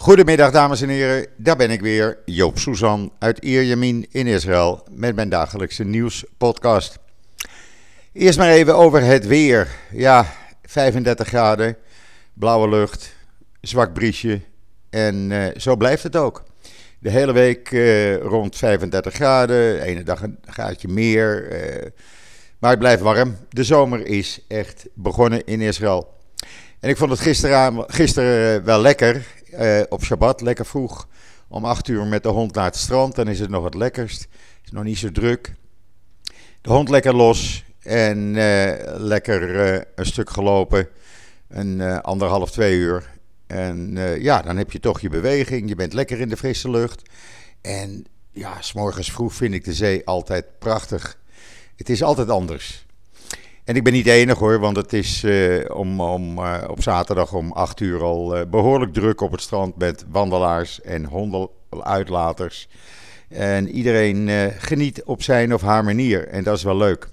Goedemiddag dames en heren, daar ben ik weer, Joop Suzan uit Ierjemien in Israël met mijn dagelijkse nieuwspodcast. Eerst maar even over het weer. Ja, 35 graden, blauwe lucht, zwak briesje en uh, zo blijft het ook. De hele week uh, rond 35 graden, de ene dag een graadje meer, uh, maar het blijft warm. De zomer is echt begonnen in Israël. En ik vond het gisteren, gisteren wel lekker uh, op Shabbat, lekker vroeg. Om 8 uur met de hond naar het strand. Dan is het nog het lekkerst. Het is nog niet zo druk. De hond lekker los. En uh, lekker uh, een stuk gelopen. Een anderhalf, twee uur. En ja, dan heb je toch je beweging. Je bent lekker in de frisse lucht. En ja, s'morgens vroeg vind ik de zee altijd prachtig. Het is altijd anders. En ik ben niet de enige hoor, want het is uh, om, om, uh, op zaterdag om 8 uur al uh, behoorlijk druk op het strand met wandelaars en hondenuitlaters. En iedereen geniet op zijn of haar manier en dat is wel leuk.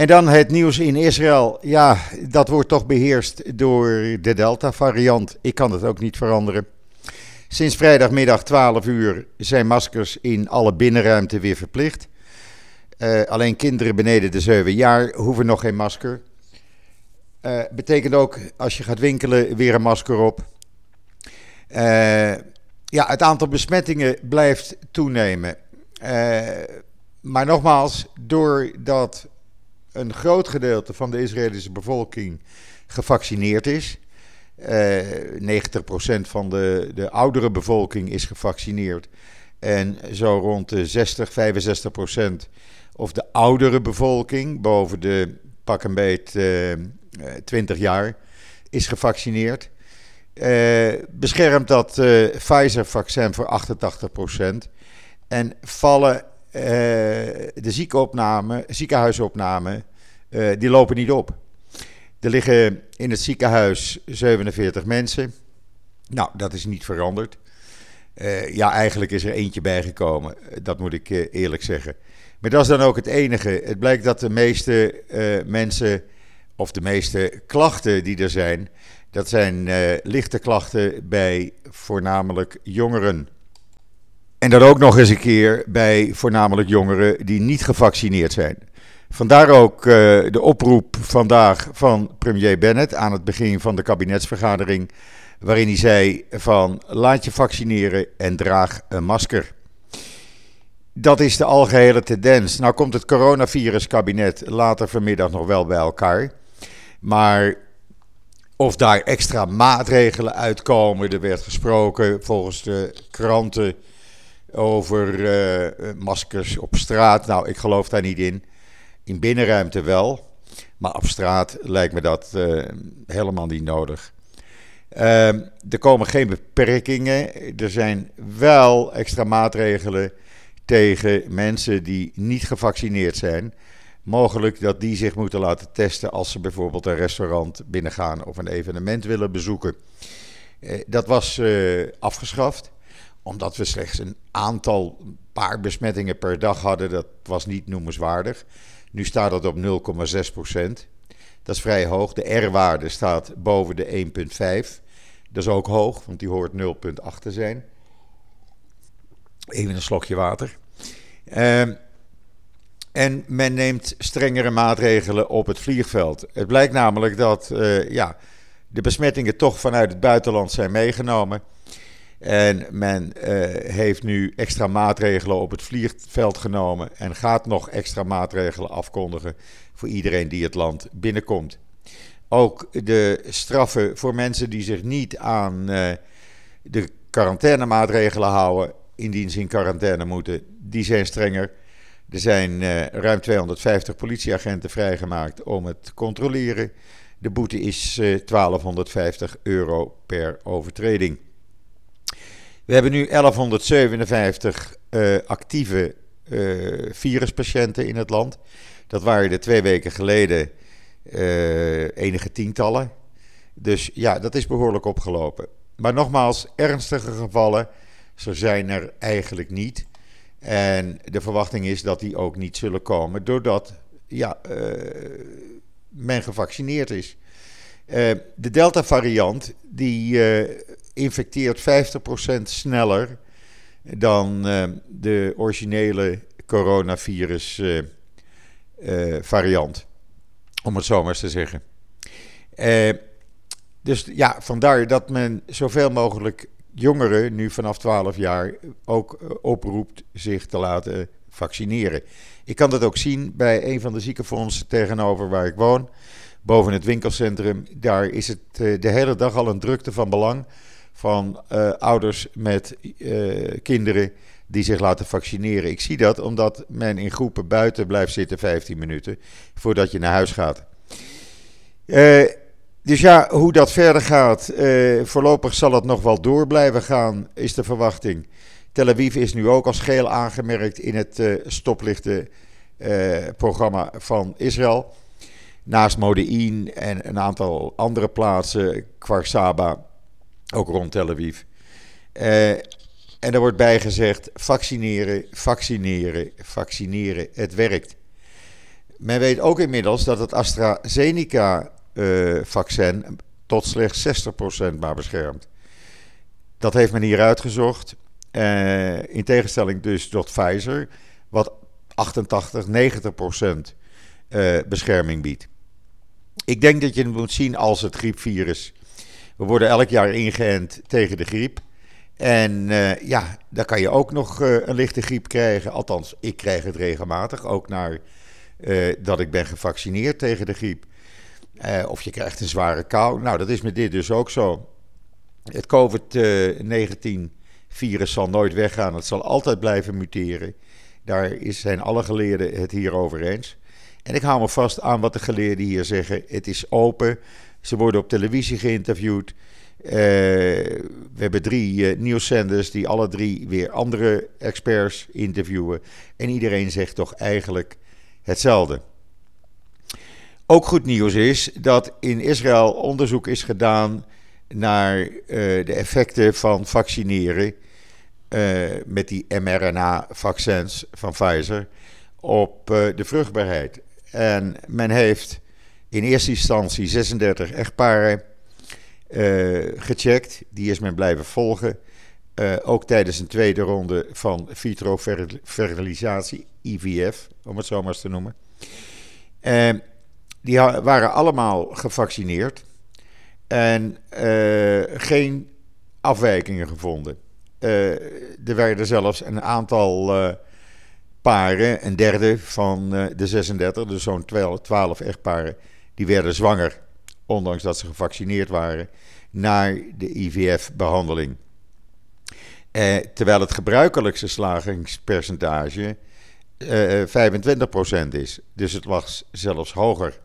En dan het nieuws in Israël. Ja, dat wordt toch beheerst door de Delta-variant. Ik kan het ook niet veranderen. Sinds vrijdagmiddag 12 uur zijn maskers in alle binnenruimte weer verplicht. Uh, alleen kinderen beneden de 7 jaar hoeven nog geen masker. Uh, betekent ook als je gaat winkelen weer een masker op. Uh, ja, het aantal besmettingen blijft toenemen. maar nogmaals, doordat een groot gedeelte van de Israëlische bevolking gevaccineerd is. 90% van de, de oudere bevolking is gevaccineerd. En zo rond de 60, 65% of de oudere bevolking, boven de pak een beet uh, 20 jaar, is gevaccineerd. Uh, beschermt dat uh, Pfizer-vaccin voor 88%. En vallen de ziekenopname, ziekenhuisopnamen, die lopen niet op. Er liggen in het ziekenhuis 47 mensen. Nou, dat is niet veranderd. ja, eigenlijk is er eentje bijgekomen. Dat moet ik eerlijk zeggen. Maar dat is dan ook het enige. Het blijkt dat de meeste uh, mensen, of de meeste klachten die er zijn, dat zijn uh, lichte klachten bij voornamelijk jongeren. En dat ook nog eens een keer bij voornamelijk jongeren die niet gevaccineerd zijn. Vandaar ook uh, de oproep vandaag van premier Bennett aan het begin van de kabinetsvergadering, waarin hij zei van laat je vaccineren en draag een masker. Dat is de algehele tendens. Nou komt het coronaviruskabinet later vanmiddag nog wel bij elkaar. Maar of daar extra maatregelen uitkomen, er werd gesproken volgens de kranten over uh, maskers op straat. Nou, ik geloof daar niet in. In binnenruimte wel, maar op straat lijkt me dat uh, helemaal niet nodig. Uh, er komen geen beperkingen. Er zijn wel extra maatregelen tegen mensen die niet gevaccineerd zijn. Mogelijk dat die zich moeten laten testen als ze bijvoorbeeld een restaurant binnengaan of een evenement willen bezoeken. Eh, dat was eh, afgeschaft, omdat we slechts een aantal paar besmettingen per dag hadden. Dat was niet noemenswaardig. Nu staat dat op 0,6 procent. Dat is vrij hoog. De R-waarde staat boven de 1,5. Dat is ook hoog, want die hoort 0,8 te zijn. Even een slokje water. Uh, en men neemt strengere maatregelen op het vliegveld. Het blijkt namelijk dat uh, ja, de besmettingen toch vanuit het buitenland zijn meegenomen. En men uh, heeft nu extra maatregelen op het vliegveld genomen en gaat nog extra maatregelen afkondigen voor iedereen die het land binnenkomt. Ook de straffen voor mensen die zich niet aan uh, de quarantainemaatregelen houden indien ze in quarantaine moeten, die zijn strenger. Er zijn uh, ruim 250 politieagenten vrijgemaakt om het te controleren. De boete is uh, eh, 1250 euro per overtreding. We hebben nu 1157 uh, eh, actieve viruspatiënten in het land. Dat waren er twee weken geleden enige tientallen. Dus ja, dat is behoorlijk opgelopen. Maar nogmaals, ernstige gevallen zo zijn er eigenlijk niet. En de verwachting is dat die ook niet zullen komen, doordat ja, uh, men gevaccineerd is. Uh, de Delta-variant die uh, infecteert 50% sneller dan de originele coronavirus variant. Om het zo maar eens te zeggen. dus ja, vandaar dat men zoveel mogelijk jongeren, nu vanaf 12 jaar, ook oproept zich te laten vaccineren. Ik kan dat ook zien bij een van de ziekenfondsen tegenover waar ik woon, boven het winkelcentrum. Daar is het eh, de hele dag al een drukte van belang van uh, ouders met uh, kinderen die zich laten vaccineren. Ik zie dat omdat men in groepen buiten blijft zitten 15 minuten voordat je naar huis gaat. Dus ja, hoe dat verder gaat, voorlopig zal het nog wel door blijven gaan, is de verwachting. Tel Aviv is nu ook als geel aangemerkt in het uh, stoplichtenprogramma uh, van Israël. Naast Modi'in en een aantal andere plaatsen, Kwarsaba, ook rond Tel Aviv. En er wordt bijgezegd: vaccineren, vaccineren, vaccineren. Het werkt. Men weet ook inmiddels dat het AstraZeneca-vaccin tot slechts 60% maar beschermt. Dat heeft men hier uitgezocht. Uh, in tegenstelling dus tot Pfizer, wat 88, 90 procent uh, bescherming biedt. Ik denk dat je het moet zien als het griepvirus. We worden elk jaar ingeënt tegen de griep. En ja, dan kan je ook nog een lichte griep krijgen. Althans, ik krijg het regelmatig. Ook naar dat ik ben gevaccineerd tegen de griep. Of je krijgt een zware kou. Nou, dat is met dit dus ook zo. Het COVID-19 virus zal nooit weggaan. Het zal altijd blijven muteren. Daar zijn alle geleerden het hier over eens. En ik hou me vast aan wat de geleerden hier zeggen. Het is open. Ze worden op televisie geïnterviewd. Uh, we hebben drie nieuwszenders die alle drie weer andere experts interviewen. En iedereen zegt toch eigenlijk hetzelfde. Ook goed nieuws is dat in Israël onderzoek is gedaan naar uh, de effecten van vaccineren uh, met die mRNA-vaccins van Pfizer op uh, de vruchtbaarheid. En men heeft in eerste instantie 36 echtparen gecheckt. Die is men blijven volgen. ook tijdens een tweede ronde van vitro-fertilisatie, IVF, om het zo maar te noemen. Die waren allemaal gevaccineerd en geen afwijkingen gevonden. Uh, er werden zelfs een aantal uh, paren, een derde van de 36, dus zo'n 12, 12 echtparen, die werden zwanger, ondanks dat ze gevaccineerd waren, naar de IVF-behandeling. terwijl het gebruikelijkste slagingspercentage 25% is. Dus het was zelfs hoger.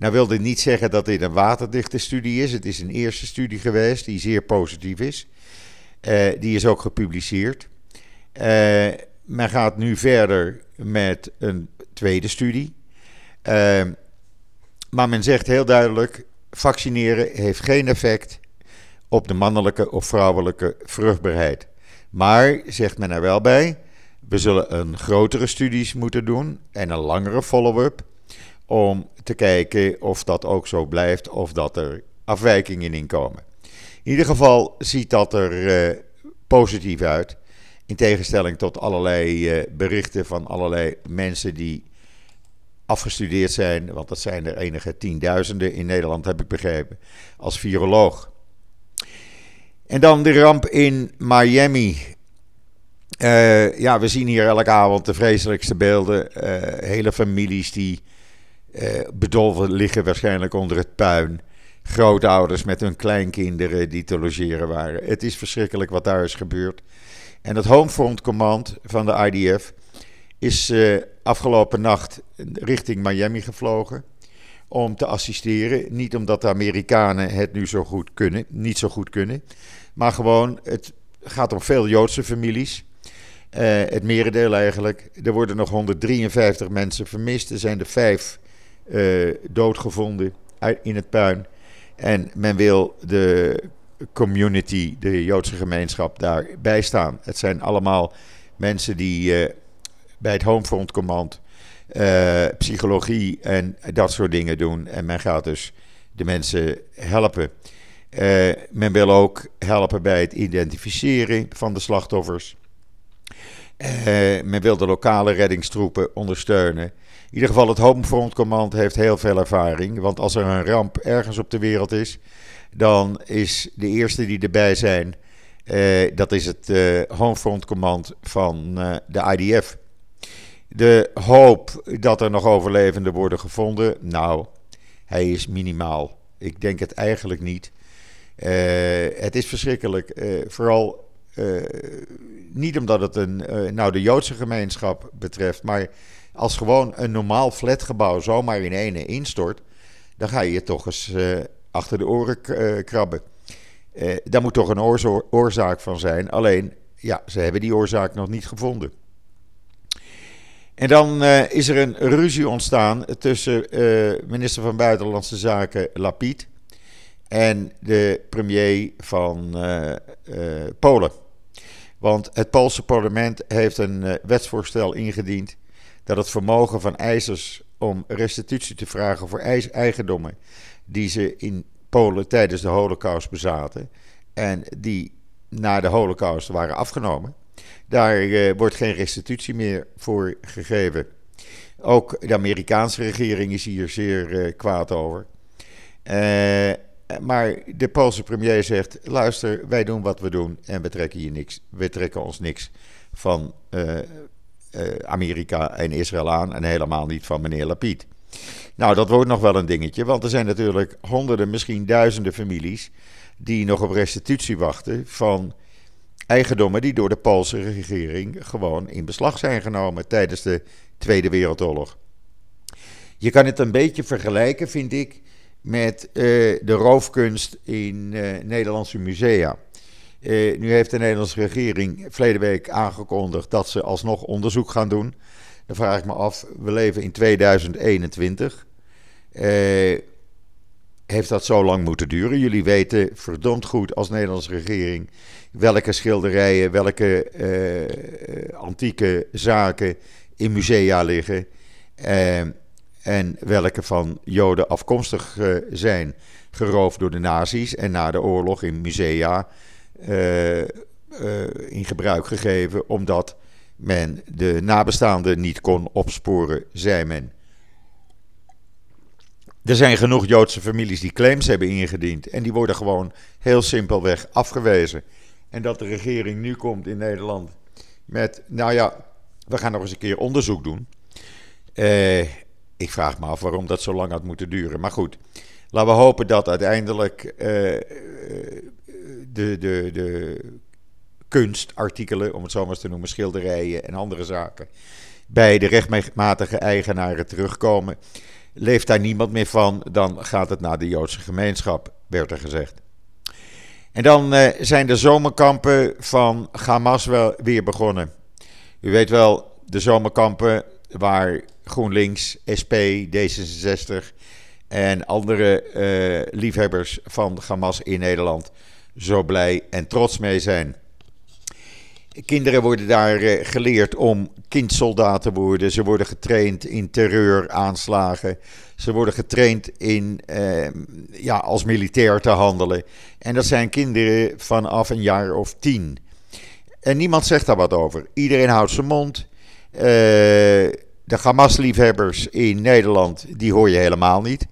Nou wilde niet zeggen dat dit een waterdichte studie is. Het is een eerste studie geweest die zeer positief is. Uh, die is ook gepubliceerd. Uh, men gaat nu verder met een tweede studie. Uh, maar men zegt heel duidelijk: vaccineren heeft geen effect op de mannelijke of vrouwelijke vruchtbaarheid. Maar, zegt men er wel bij, we zullen een grotere studies moeten doen en een langere follow-up om te kijken of dat ook zo blijft of dat er afwijkingen in komen. In ieder geval ziet dat er uh, positief uit. In tegenstelling tot allerlei uh, berichten van allerlei mensen die afgestudeerd zijn, want dat zijn er enige tienduizenden in Nederland, heb ik begrepen, als viroloog. En dan de ramp in Miami. Uh, ja, we zien hier elke avond de vreselijkste beelden. Hele families die bedolven liggen waarschijnlijk onder het puin grootouders met hun kleinkinderen die te logeren waren. Het is verschrikkelijk wat daar is gebeurd. En het Homefront Command van de IDF is uh, afgelopen nacht richting Miami gevlogen om te assisteren. Niet omdat de Amerikanen het nu zo goed kunnen, niet zo goed kunnen, maar gewoon het gaat om veel Joodse families. Uh, het merendeel eigenlijk. Er worden nog 153 mensen vermist. Er zijn er vijf doodgevonden in het puin. En men wil de community, de Joodse gemeenschap, daarbij staan. Het zijn allemaal mensen die uh, bij het Homefront Command uh, psychologie en dat soort dingen doen. En men gaat dus de mensen helpen. men wil ook helpen bij het identificeren van de slachtoffers. men wil de lokale reddingstroepen ondersteunen. In ieder geval, het Homefront Command heeft heel veel ervaring. Want als er een ramp ergens op de wereld is, dan is de eerste die erbij zijn, dat is het Homefront Command van de IDF. De hoop dat er nog overlevenden worden gevonden, nou, hij is minimaal. Ik denk het eigenlijk niet. Uh, het is verschrikkelijk. Vooral niet omdat het een, nou de Joodse gemeenschap betreft, maar als gewoon een normaal flatgebouw zomaar in ene instort, dan ga je je toch eens achter de oren krabben. daar moet toch een oorzaak van zijn. Alleen, ja, ze hebben die oorzaak nog niet gevonden. En dan uh, is er een ruzie ontstaan tussen uh, minister van Buitenlandse Zaken Lapid en de premier van uh, Polen. Want het Poolse parlement heeft een wetsvoorstel ingediend dat het vermogen van eisers om restitutie te vragen voor eigendommen die ze in Polen tijdens de Holocaust bezaten en die na de Holocaust waren afgenomen, daar uh, wordt geen restitutie meer voor gegeven. Ook de Amerikaanse regering is hier zeer uh, kwaad over. Uh, maar de Poolse premier zegt: luister, wij doen wat we doen en we trekken, hier niks, we trekken ons niks van Amerika en Israël aan en helemaal niet van meneer Lapid. Nou, dat wordt nog wel een dingetje, want er zijn natuurlijk honderden, misschien duizenden families die nog op restitutie wachten van eigendommen die door de Poolse regering gewoon in beslag zijn genomen tijdens de Tweede Wereldoorlog. Je kan het een beetje vergelijken, vind ik, met uh, de roofkunst in uh, Nederlandse musea. Uh, nu heeft de Nederlandse regering verleden week aangekondigd dat ze alsnog onderzoek gaan doen. Dan vraag ik me af, we leven in 2021. heeft dat zo lang moeten duren? Jullie weten verdomd goed als Nederlandse regering welke schilderijen, welke uh, antieke zaken in musea liggen. En welke van Joden afkomstig zijn. Geroofd door de nazi's en na de oorlog in musea in gebruik gegeven. Omdat men de nabestaanden niet kon opsporen, zei men. Er zijn genoeg Joodse families die claims hebben ingediend. En die worden gewoon heel simpelweg afgewezen. En dat de regering nu komt in Nederland met, nou ja, we gaan nog eens een keer onderzoek doen. Uh, ik vraag me af waarom dat zo lang had moeten duren. Maar goed, laten we hopen dat uiteindelijk de, de, de kunstartikelen, om het zo maar eens te noemen, schilderijen en andere zaken, bij de rechtmatige eigenaren terugkomen. Leeft daar niemand meer van, dan gaat het naar de Joodse gemeenschap, werd er gezegd. En dan uh, zijn de zomerkampen van Hamas wel weer begonnen. U weet wel, de zomerkampen waar GroenLinks, SP, D66 en andere uh, liefhebbers van Hamas in Nederland zo blij en trots mee zijn. Kinderen worden daar uh, geleerd om kindsoldaat te worden. Ze worden getraind in terreuraanslagen. Ze worden getraind in, uh, ja, als militair te handelen. En dat zijn kinderen vanaf een jaar of tien. En niemand zegt daar wat over. Iedereen houdt zijn mond. Uh, de Hamas-liefhebbers in Nederland, die hoor je helemaal niet.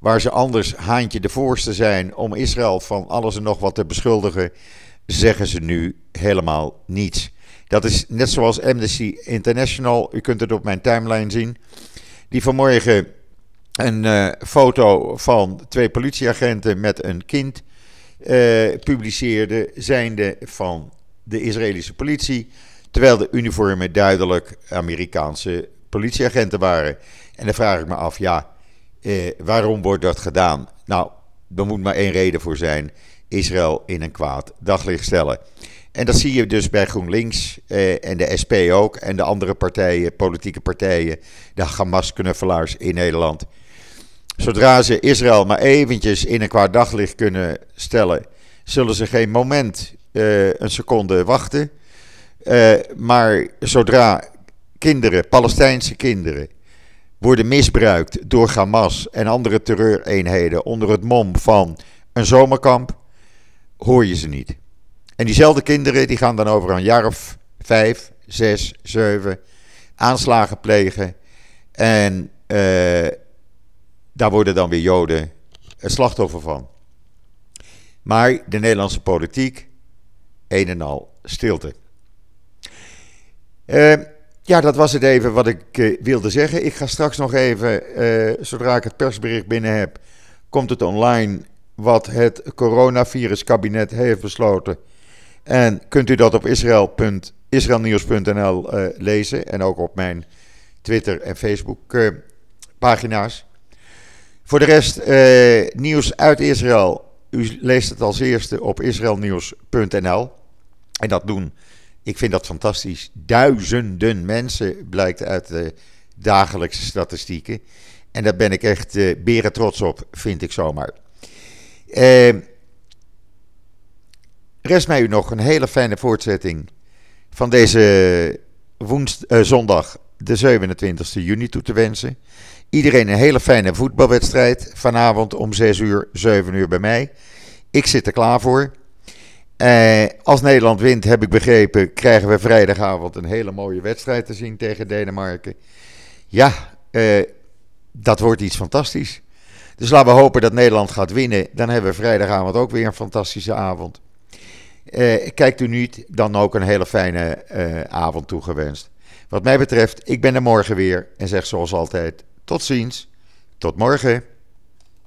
Waar ze anders haantje de voorste zijn om Israël van alles en nog wat te beschuldigen, zeggen ze nu helemaal niets. Dat is net zoals Amnesty International, u kunt het op mijn timeline zien, die vanmorgen een uh, foto van twee politieagenten met een kind uh, publiceerde, zijnde van de Israëlische politie, terwijl de uniformen duidelijk Amerikaanse politieagenten waren. En dan vraag ik me af, ja, uh, waarom wordt dat gedaan? Nou, er moet maar één reden voor zijn. Israël in een kwaad daglicht stellen. En dat zie je dus bij GroenLinks eh, en de SP ook. En de andere partijen, politieke partijen, de Hamas-knuffelaars in Nederland. Zodra ze Israël maar eventjes in een kwaad daglicht kunnen stellen, zullen ze geen moment, uh, een seconde wachten. Uh, maar zodra kinderen, Palestijnse kinderen, worden misbruikt door Hamas en andere terreureenheden onder het mom van een zomerkamp, hoor je ze niet. En diezelfde kinderen die gaan dan over een jaar of vijf, zes, zeven aanslagen plegen. En uh, daar worden dan weer Joden het slachtoffer van. Maar de Nederlandse politiek, een en al stilte. Uh, ja, dat was het even wat ik uh, wilde zeggen. Ik ga straks nog even, zodra ik het persbericht binnen heb, komt het online wat het coronaviruskabinet heeft besloten. En kunt u dat op israelnieuws.nl uh, lezen en ook op mijn Twitter en Facebook pagina's. Voor de rest, nieuws uit Israël. U leest het als eerste op israelnieuws.nl. En dat doen, ik vind dat fantastisch. Duizenden mensen blijkt uit de dagelijkse statistieken. En daar ben ik echt uh, beren trots op, vind ik zomaar. Uh, rest mij u nog een hele fijne voortzetting van deze uh, zondag, de 27 juni, toe te wensen. Iedereen een hele fijne voetbalwedstrijd vanavond om 6 uur, 7 uur bij mij. Ik zit er klaar voor. Uh, als Nederland wint, heb ik begrepen, krijgen we vrijdagavond een hele mooie wedstrijd te zien tegen Denemarken. Ja, uh, dat wordt iets fantastisch. Dus laten we hopen dat Nederland gaat winnen. Dan hebben we vrijdagavond ook weer een fantastische avond. Uh, kijkt u niet, dan ook een hele fijne uh, avond toegewenst. Wat mij betreft, ik ben er morgen weer en zeg zoals altijd: tot ziens, tot morgen.